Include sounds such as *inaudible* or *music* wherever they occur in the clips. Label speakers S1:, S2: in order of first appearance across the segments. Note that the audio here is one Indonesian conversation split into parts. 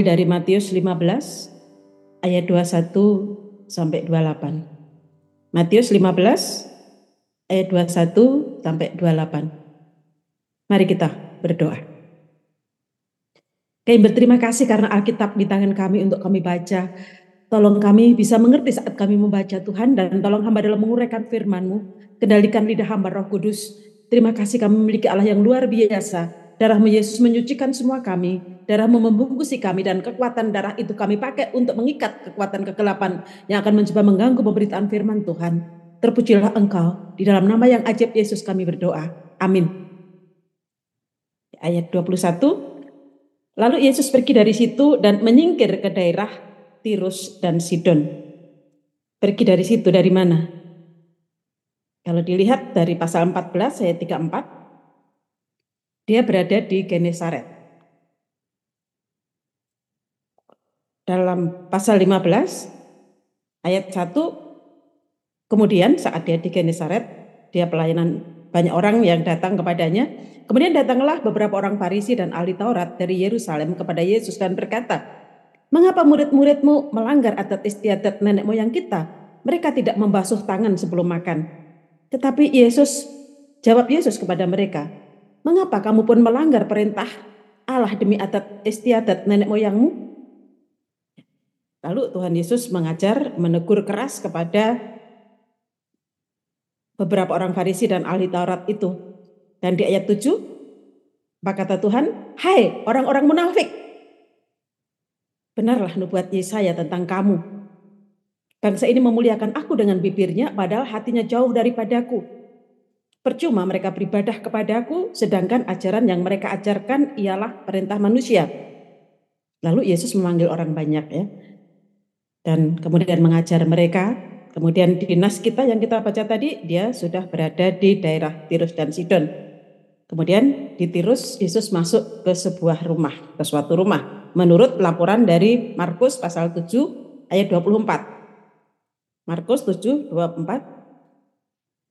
S1: diambil dari Matius 15 ayat 21 sampai 28. Matius 15 ayat 21 sampai 28. Mari kita berdoa. Kami berterima kasih karena Alkitab di tangan kami untuk kami baca. Tolong kami bisa mengerti saat kami membaca Tuhan dan tolong hamba dalam menguraikan firman-Mu. Kendalikan lidah hamba roh kudus. Terima kasih kami memiliki Allah yang luar biasa Darahmu Yesus menyucikan semua kami. Darahmu membungkusi kami dan kekuatan darah itu kami pakai untuk mengikat kekuatan kegelapan yang akan mencoba mengganggu pemberitaan firman Tuhan. Terpujilah engkau. Di dalam nama yang ajaib Yesus kami berdoa. Amin. Ayat 21. Lalu Yesus pergi dari situ dan menyingkir ke daerah Tirus dan Sidon. Pergi dari situ dari mana? Kalau dilihat dari pasal 14 ayat 34, dia berada di Genesaret. Dalam pasal 15 ayat 1 kemudian saat dia di Genesaret dia pelayanan banyak orang yang datang kepadanya. Kemudian datanglah beberapa orang Farisi dan ahli Taurat dari Yerusalem kepada Yesus dan berkata, Mengapa murid-muridmu melanggar adat istiadat nenek moyang kita? Mereka tidak membasuh tangan sebelum makan. Tetapi Yesus, jawab Yesus kepada mereka, Mengapa kamu pun melanggar perintah Allah demi adat istiadat nenek moyangmu? Lalu Tuhan Yesus mengajar, menegur keras kepada beberapa orang Farisi dan ahli Taurat itu. Dan di ayat 7, maka kata Tuhan, Hai orang-orang munafik, benarlah nubuat Yesaya tentang kamu. Bangsa ini memuliakan aku dengan bibirnya, padahal hatinya jauh daripadaku. Percuma mereka beribadah kepadaku, sedangkan ajaran yang mereka ajarkan ialah perintah manusia. Lalu Yesus memanggil orang banyak ya. Dan kemudian mengajar mereka. Kemudian di nas kita yang kita baca tadi, dia sudah berada di daerah Tirus dan Sidon. Kemudian di Tirus Yesus masuk ke sebuah rumah, ke suatu rumah. Menurut laporan dari Markus pasal 7 ayat 24. Markus 7 24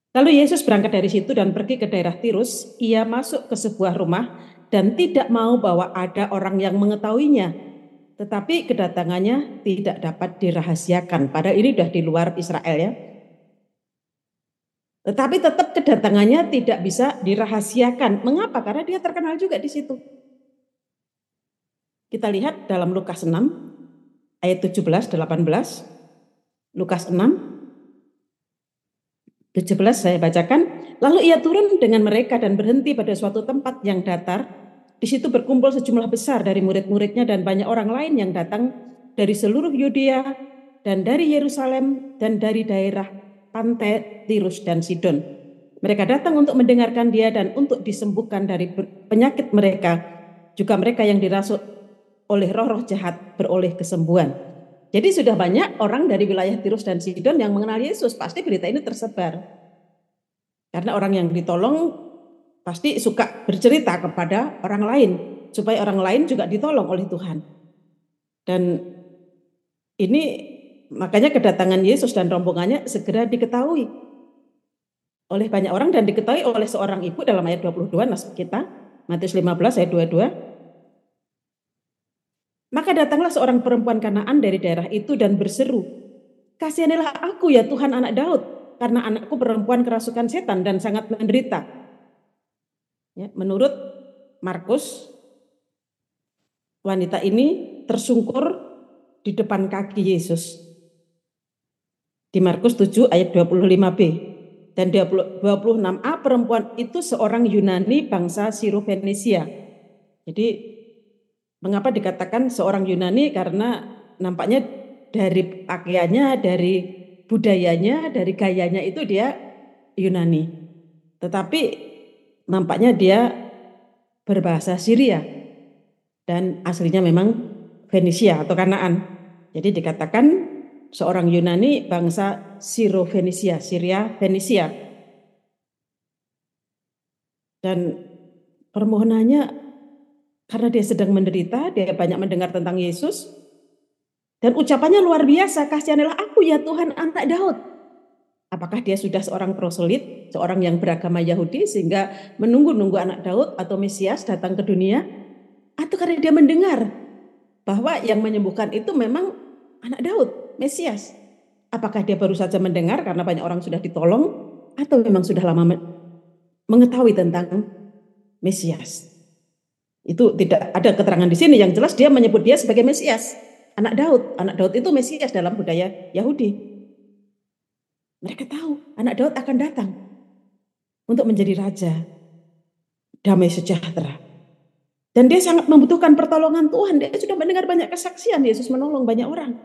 S1: Lalu Yesus berangkat dari situ dan pergi ke daerah Tirus. Ia masuk ke sebuah rumah dan tidak mau bahwa ada orang yang mengetahuinya. Tetapi kedatangannya tidak dapat dirahasiakan. Padahal ini sudah di luar Israel ya. Tetapi tetap kedatangannya tidak bisa dirahasiakan. Mengapa? Karena dia terkenal juga di situ. Kita lihat dalam Lukas 6 ayat 17 18. Lukas 6 17 saya bacakan. Lalu ia turun dengan mereka dan berhenti pada suatu tempat yang datar. Di situ berkumpul sejumlah besar dari murid-muridnya dan banyak orang lain yang datang dari seluruh Yudea dan dari Yerusalem dan dari daerah pantai Tirus dan Sidon. Mereka datang untuk mendengarkan dia dan untuk disembuhkan dari penyakit mereka. Juga mereka yang dirasuk oleh roh-roh jahat beroleh kesembuhan. Jadi sudah banyak orang dari wilayah Tirus dan Sidon yang mengenal Yesus. Pasti berita ini tersebar. Karena orang yang ditolong pasti suka bercerita kepada orang lain. Supaya orang lain juga ditolong oleh Tuhan. Dan ini makanya kedatangan Yesus dan rombongannya segera diketahui oleh banyak orang dan diketahui oleh seorang ibu dalam ayat 22 nas kita Matius 15 ayat 22 maka datanglah seorang perempuan Kanaan dari daerah itu dan berseru, Kasihanilah aku ya Tuhan anak Daud, karena anakku perempuan kerasukan setan dan sangat menderita. Ya, menurut Markus, wanita ini tersungkur di depan kaki Yesus. Di Markus 7 ayat 25b dan 26a perempuan itu seorang Yunani bangsa Sirofenisia. Jadi Mengapa dikatakan seorang Yunani? Karena nampaknya dari pakaiannya, dari budayanya, dari gayanya itu dia Yunani. Tetapi nampaknya dia berbahasa Syria dan aslinya memang Venesia atau Kanaan. Jadi dikatakan seorang Yunani bangsa Siro Venesia, Syria Venesia. Dan permohonannya karena dia sedang menderita, dia banyak mendengar tentang Yesus. Dan ucapannya luar biasa, kasihanilah aku ya Tuhan anak Daud. Apakah dia sudah seorang proselit, seorang yang beragama Yahudi sehingga menunggu-nunggu anak Daud atau Mesias datang ke dunia? Atau karena dia mendengar bahwa yang menyembuhkan itu memang anak Daud, Mesias. Apakah dia baru saja mendengar karena banyak orang sudah ditolong atau memang sudah lama mengetahui tentang Mesias? Itu tidak ada keterangan di sini yang jelas dia menyebut dia sebagai Mesias, anak Daud. Anak Daud itu Mesias dalam budaya Yahudi. Mereka tahu anak Daud akan datang untuk menjadi raja damai sejahtera. Dan dia sangat membutuhkan pertolongan Tuhan. Dia sudah mendengar banyak kesaksian Yesus menolong banyak orang.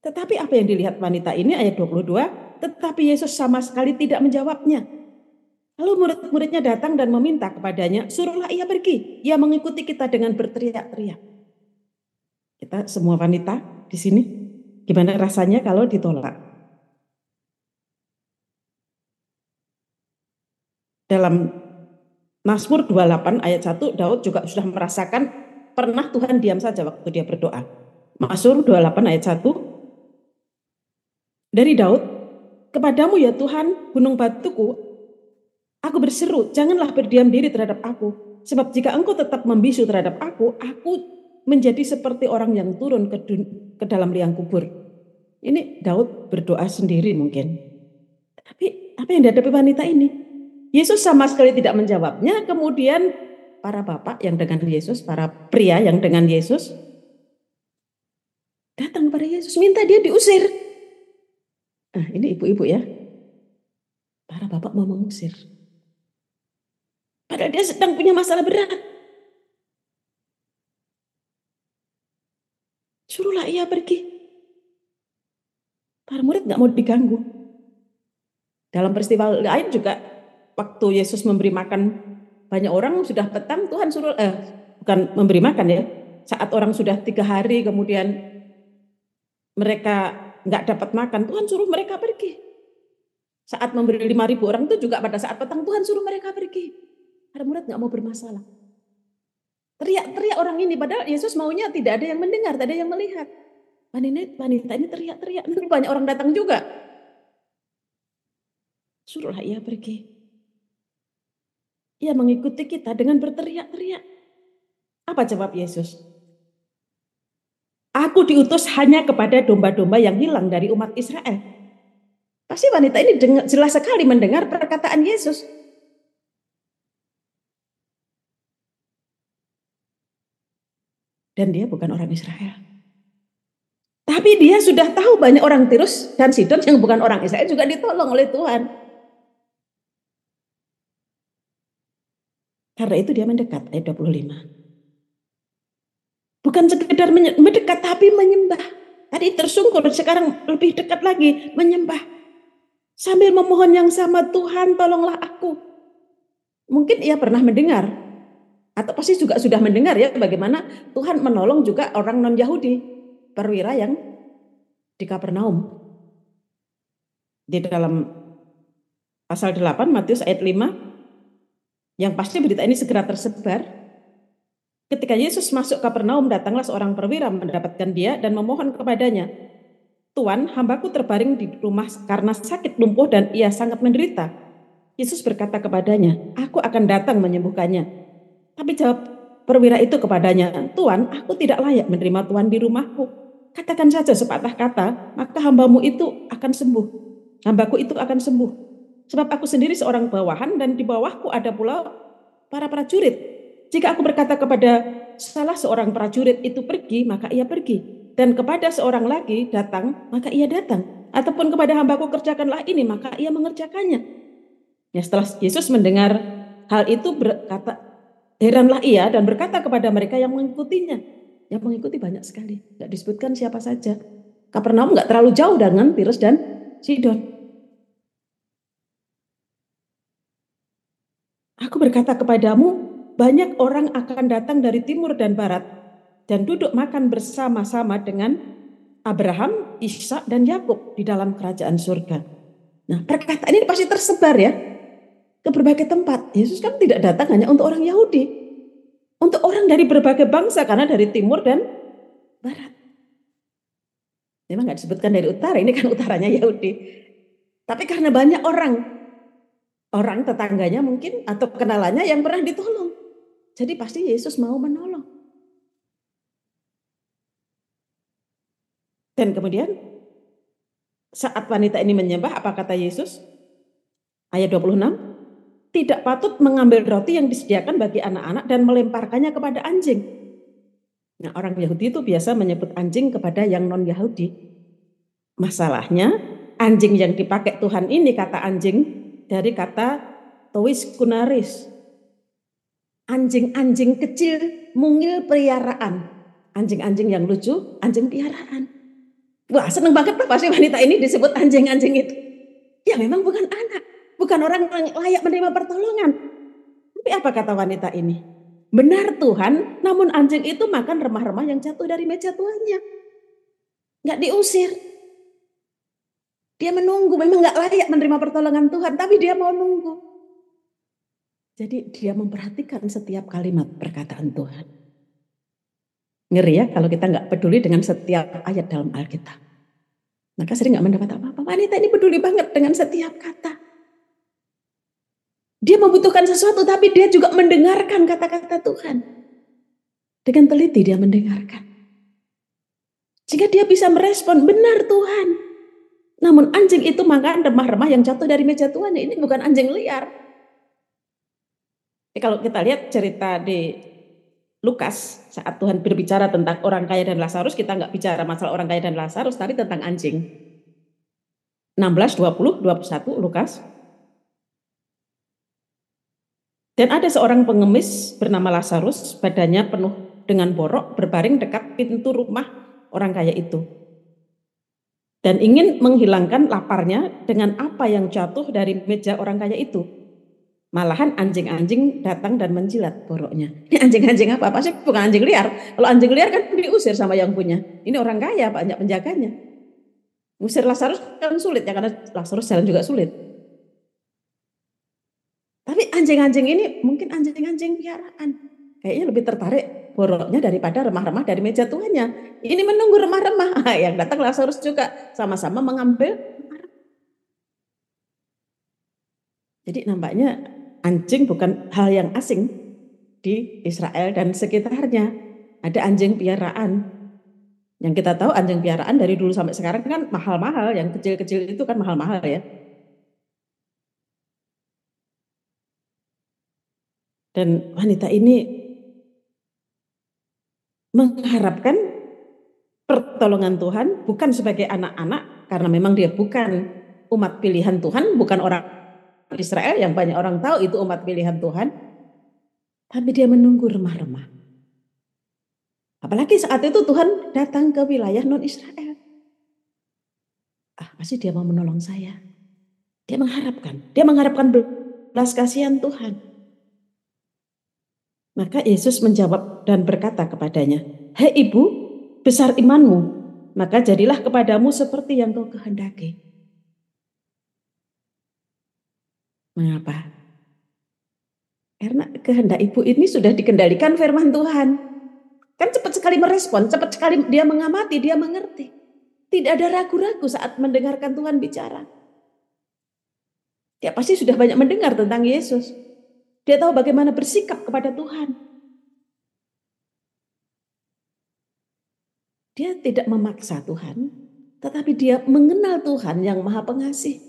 S1: Tetapi apa yang dilihat wanita ini ayat 22, tetapi Yesus sama sekali tidak menjawabnya. Lalu murid-muridnya datang dan meminta kepadanya, suruhlah ia pergi. Ia mengikuti kita dengan berteriak-teriak. Kita semua wanita di sini, gimana rasanya kalau ditolak? Dalam Mazmur 28 ayat 1 Daud juga sudah merasakan pernah Tuhan diam saja waktu dia berdoa. Mazmur 28 ayat 1 dari Daud, kepadamu ya Tuhan gunung batuku, aku berseru, janganlah berdiam diri terhadap aku. Sebab jika engkau tetap membisu terhadap aku, aku menjadi seperti orang yang turun ke, ke dalam liang kubur. Ini Daud berdoa sendiri mungkin. Tapi apa yang dihadapi wanita ini? Yesus sama sekali tidak menjawabnya. Kemudian para bapak yang dengan Yesus, para pria yang dengan Yesus datang kepada Yesus, minta dia diusir. Nah, ini ibu-ibu ya. Para bapak mau mengusir. Padahal dia sedang punya masalah berat. Suruhlah ia pergi. Para murid nggak mau diganggu. Dalam peristiwa lain juga waktu Yesus memberi makan banyak orang sudah petang Tuhan suruh eh bukan memberi makan ya saat orang sudah tiga hari kemudian mereka nggak dapat makan Tuhan suruh mereka pergi saat memberi lima ribu orang itu juga pada saat petang Tuhan suruh mereka pergi ada murid nggak mau bermasalah teriak-teriak orang ini padahal Yesus maunya tidak ada yang mendengar tidak ada yang melihat wanita ini teriak-teriak banyak orang datang juga suruhlah ia pergi ia mengikuti kita dengan berteriak-teriak. Apa jawab Yesus? Aku diutus hanya kepada domba-domba yang hilang dari umat Israel. Pasti wanita ini jelas sekali mendengar perkataan Yesus. Dan dia bukan orang Israel. Tapi dia sudah tahu banyak orang Tirus dan Sidon yang bukan orang Israel juga ditolong oleh Tuhan. Karena itu dia mendekat ayat 25. Bukan sekedar mendekat tapi menyembah. Tadi tersungkur sekarang lebih dekat lagi menyembah. Sambil memohon yang sama Tuhan tolonglah aku. Mungkin ia pernah mendengar atau pasti juga sudah mendengar ya bagaimana Tuhan menolong juga orang non Yahudi perwira yang di Kapernaum. Di dalam pasal 8 Matius ayat 5 yang pasti berita ini segera tersebar. Ketika Yesus masuk ke Pernaum, datanglah seorang perwira mendapatkan dia dan memohon kepadanya, Tuan, hambaku terbaring di rumah karena sakit lumpuh dan ia sangat menderita. Yesus berkata kepadanya, aku akan datang menyembuhkannya. Tapi jawab perwira itu kepadanya, Tuan, aku tidak layak menerima Tuhan di rumahku. Katakan saja sepatah kata, maka hambamu itu akan sembuh. Hambaku itu akan sembuh. Sebab aku sendiri seorang bawahan dan di bawahku ada pula para prajurit. Jika aku berkata kepada salah seorang prajurit itu pergi, maka ia pergi. Dan kepada seorang lagi datang, maka ia datang. Ataupun kepada hambaku kerjakanlah ini, maka ia mengerjakannya. Ya setelah Yesus mendengar hal itu berkata, heranlah ia dan berkata kepada mereka yang mengikutinya. Yang mengikuti banyak sekali. Tidak disebutkan siapa saja. Kapernaum nggak terlalu jauh dengan Tirus dan Sidon. Aku berkata kepadamu, banyak orang akan datang dari timur dan barat dan duduk makan bersama-sama dengan Abraham, Ishak dan Yakub di dalam kerajaan surga. Nah, perkataan ini pasti tersebar ya ke berbagai tempat. Yesus kan tidak datang hanya untuk orang Yahudi, untuk orang dari berbagai bangsa karena dari timur dan barat. Memang nggak disebutkan dari utara, ini kan utaranya Yahudi. Tapi karena banyak orang orang tetangganya mungkin atau kenalannya yang pernah ditolong. Jadi pasti Yesus mau menolong. Dan kemudian saat wanita ini menyembah, apa kata Yesus? Ayat 26, tidak patut mengambil roti yang disediakan bagi anak-anak dan melemparkannya kepada anjing. Nah, orang Yahudi itu biasa menyebut anjing kepada yang non-Yahudi. Masalahnya, anjing yang dipakai Tuhan ini kata anjing dari kata tois kunaris. Anjing-anjing kecil mungil peliharaan. Anjing-anjing yang lucu, anjing piaraan. Wah seneng banget pasti wanita ini disebut anjing-anjing itu. Ya memang bukan anak, bukan orang layak menerima pertolongan. Tapi apa kata wanita ini? Benar Tuhan, namun anjing itu makan remah-remah yang jatuh dari meja tuannya. Gak diusir. Dia menunggu, memang gak layak menerima pertolongan Tuhan, tapi dia mau nunggu. Jadi dia memperhatikan setiap kalimat perkataan Tuhan. Ngeri ya kalau kita nggak peduli dengan setiap ayat dalam Alkitab. Maka sering nggak mendapat apa-apa. Wanita ini peduli banget dengan setiap kata. Dia membutuhkan sesuatu tapi dia juga mendengarkan kata-kata Tuhan. Dengan teliti dia mendengarkan. Sehingga dia bisa merespon, benar Tuhan. Namun anjing itu makan remah-remah yang jatuh dari meja tuannya. Ini bukan anjing liar. Jadi kalau kita lihat cerita di Lukas saat Tuhan berbicara tentang orang kaya dan Lazarus, kita nggak bicara masalah orang kaya dan Lazarus, tapi tentang anjing. 16, 20, 21 Lukas. Dan ada seorang pengemis bernama Lazarus, badannya penuh dengan borok, berbaring dekat pintu rumah orang kaya itu. Dan ingin menghilangkan laparnya dengan apa yang jatuh dari meja orang kaya itu. Malahan anjing-anjing datang dan menjilat boroknya. Ini anjing-anjing apa? Pasti bukan anjing liar. Kalau anjing liar kan diusir sama yang punya. Ini orang kaya, banyak penjaganya. Usir Lazarus kan sulit ya, karena Lazarus jalan juga sulit. Anjing-anjing ini mungkin anjing-anjing piaraan. Kayaknya lebih tertarik boroknya daripada remah-remah dari meja tuannya. Ini menunggu remah-remah. *laughs* Yang datang Lazarus juga sama-sama mengambil Jadi nampaknya anjing bukan hal yang asing di Israel dan sekitarnya. Ada anjing piaraan. Yang kita tahu anjing piaraan dari dulu sampai sekarang kan mahal-mahal, yang kecil-kecil itu kan mahal-mahal ya. Dan wanita ini mengharapkan pertolongan Tuhan bukan sebagai anak-anak karena memang dia bukan umat pilihan Tuhan, bukan orang Israel yang banyak orang tahu itu umat pilihan Tuhan. Tapi dia menunggu remah-remah. Apalagi saat itu Tuhan datang ke wilayah non-Israel. Ah, pasti dia mau menolong saya. Dia mengharapkan. Dia mengharapkan belas kasihan Tuhan. Maka Yesus menjawab dan berkata kepadanya, Hei ibu, besar imanmu, maka jadilah kepadamu seperti yang kau kehendaki. Mengapa? Karena kehendak ibu ini sudah dikendalikan firman Tuhan. Kan cepat sekali merespon, cepat sekali dia mengamati, dia mengerti. Tidak ada ragu-ragu saat mendengarkan Tuhan bicara. Dia pasti sudah banyak mendengar tentang Yesus. Dia tahu bagaimana bersikap kepada Tuhan. Dia tidak memaksa Tuhan, tetapi dia mengenal Tuhan yang Maha Pengasih.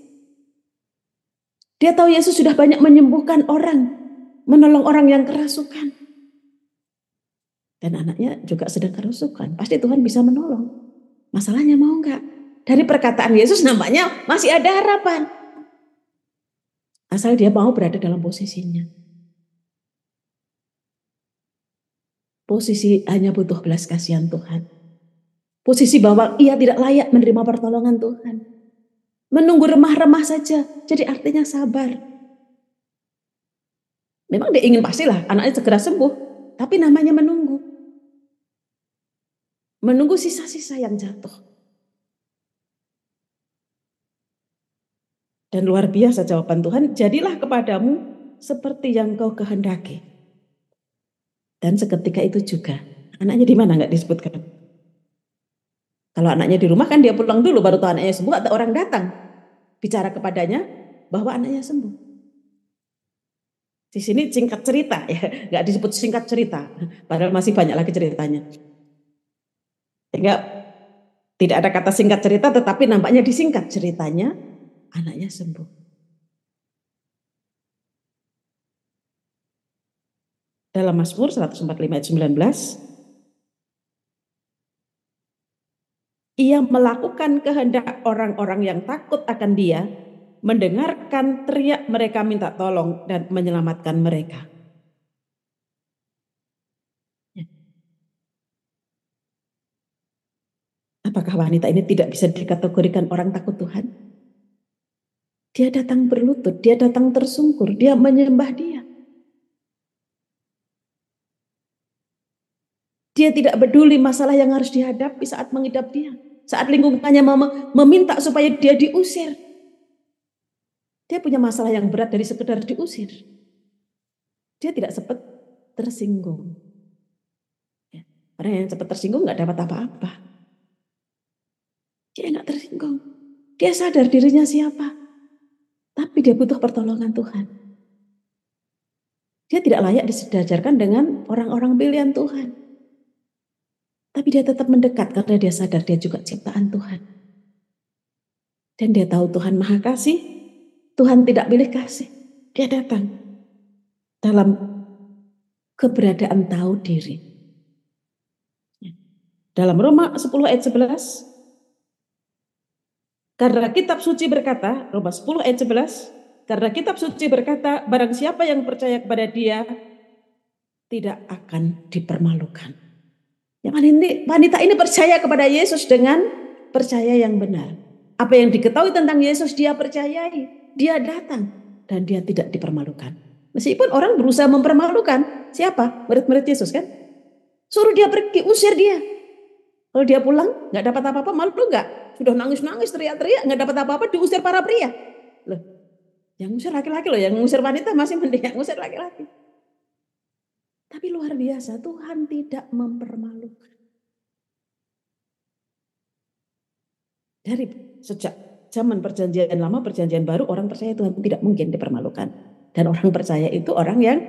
S1: Dia tahu Yesus sudah banyak menyembuhkan orang, menolong orang yang kerasukan. Dan anaknya juga sedang kerasukan. Pasti Tuhan bisa menolong. Masalahnya mau enggak? Dari perkataan Yesus nampaknya masih ada harapan. Asal dia mau berada dalam posisinya. Posisi hanya butuh belas kasihan Tuhan. Posisi bahwa ia tidak layak menerima pertolongan Tuhan. Menunggu remah-remah saja. Jadi artinya sabar. Memang dia ingin pastilah anaknya segera sembuh. Tapi namanya menunggu. Menunggu sisa-sisa yang jatuh. Dan luar biasa jawaban Tuhan, jadilah kepadamu seperti yang kau kehendaki. Dan seketika itu juga, anaknya di mana nggak disebutkan? Kalau anaknya di rumah kan dia pulang dulu baru tahu anaknya sembuh atau orang datang bicara kepadanya bahwa anaknya sembuh. Di sini singkat cerita ya, nggak disebut singkat cerita, padahal masih banyak lagi ceritanya. Sehingga Tidak ada kata singkat cerita tetapi nampaknya disingkat ceritanya anaknya sembuh. Dalam Mazmur 145 ayat 19 ia melakukan kehendak orang-orang yang takut akan dia, mendengarkan teriak mereka minta tolong dan menyelamatkan mereka. Apakah wanita ini tidak bisa dikategorikan orang takut Tuhan? Dia datang berlutut, dia datang tersungkur, dia menyembah dia. Dia tidak peduli masalah yang harus dihadapi saat mengidap dia. Saat lingkungannya meminta supaya dia diusir. Dia punya masalah yang berat dari sekedar diusir. Dia tidak sempat tersinggung. Ya, orang yang cepat tersinggung nggak dapat apa-apa. Dia nggak tersinggung. Dia sadar dirinya siapa. Tapi dia butuh pertolongan Tuhan. Dia tidak layak disejajarkan dengan orang-orang pilihan Tuhan. Tapi dia tetap mendekat karena dia sadar dia juga ciptaan Tuhan. Dan dia tahu Tuhan maha kasih. Tuhan tidak pilih kasih. Dia datang dalam keberadaan tahu diri. Dalam Roma 10 ayat 11, karena kitab suci berkata, Roma 10 ayat 11, karena kitab suci berkata, barang siapa yang percaya kepada dia, tidak akan dipermalukan. Yang wanita ini percaya kepada Yesus dengan percaya yang benar. Apa yang diketahui tentang Yesus dia percayai. Dia datang dan dia tidak dipermalukan. Meskipun orang berusaha mempermalukan. Siapa? Murid-murid Yesus kan? Suruh dia pergi, usir dia. Kalau dia pulang nggak dapat apa-apa, malu nggak? sudah nangis-nangis teriak-teriak nggak dapat apa-apa diusir para pria. Loh, yang ngusir laki-laki loh, yang ngusir wanita masih mending yang ngusir laki-laki. Tapi luar biasa, Tuhan tidak mempermalukan. Dari sejak zaman perjanjian lama, perjanjian baru, orang percaya Tuhan tidak mungkin dipermalukan. Dan orang percaya itu orang yang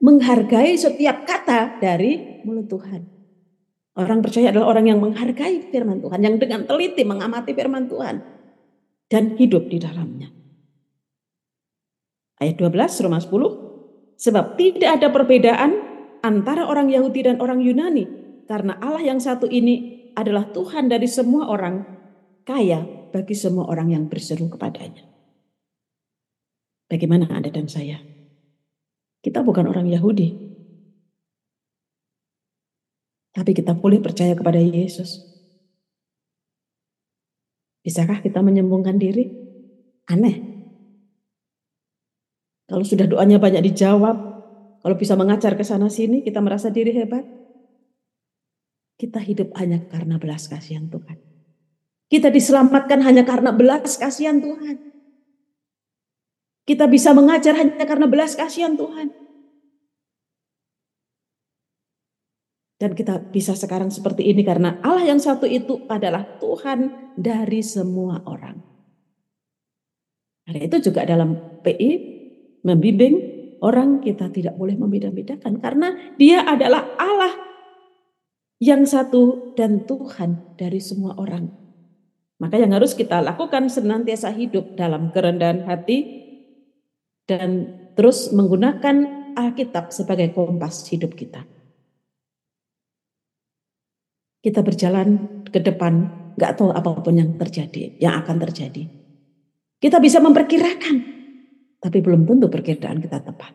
S1: menghargai setiap kata dari mulut Tuhan. Orang percaya adalah orang yang menghargai firman Tuhan, yang dengan teliti mengamati firman Tuhan dan hidup di dalamnya. Ayat 12 Roma 10, sebab tidak ada perbedaan antara orang Yahudi dan orang Yunani, karena Allah yang satu ini adalah Tuhan dari semua orang, kaya bagi semua orang yang berseru kepadanya. Bagaimana Anda dan saya? Kita bukan orang Yahudi, tapi kita boleh percaya kepada Yesus. Bisakah kita menyembuhkan diri? Aneh. Kalau sudah doanya banyak dijawab, kalau bisa mengajar ke sana sini, kita merasa diri hebat. Kita hidup hanya karena belas kasihan Tuhan. Kita diselamatkan hanya karena belas kasihan Tuhan. Kita bisa mengajar hanya karena belas kasihan Tuhan. Dan kita bisa sekarang seperti ini karena Allah yang satu itu adalah Tuhan dari semua orang. Karena itu juga dalam PI membimbing orang kita tidak boleh membeda-bedakan karena dia adalah Allah yang satu dan Tuhan dari semua orang. Maka yang harus kita lakukan senantiasa hidup dalam kerendahan hati dan terus menggunakan Alkitab sebagai kompas hidup kita kita berjalan ke depan, nggak tahu apa pun yang terjadi, yang akan terjadi. Kita bisa memperkirakan, tapi belum tentu perkiraan kita tepat.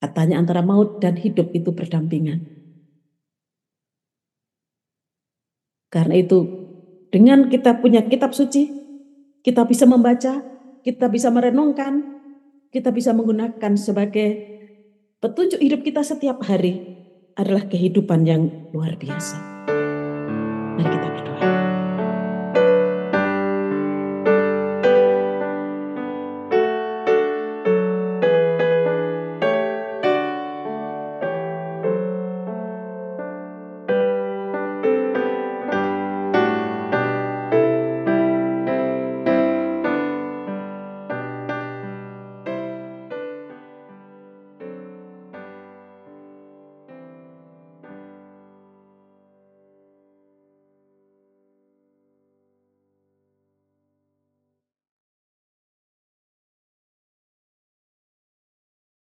S1: Katanya antara maut dan hidup itu berdampingan. Karena itu, dengan kita punya kitab suci, kita bisa membaca, kita bisa merenungkan, kita bisa menggunakan sebagai petunjuk hidup kita setiap hari adalah kehidupan yang luar biasa.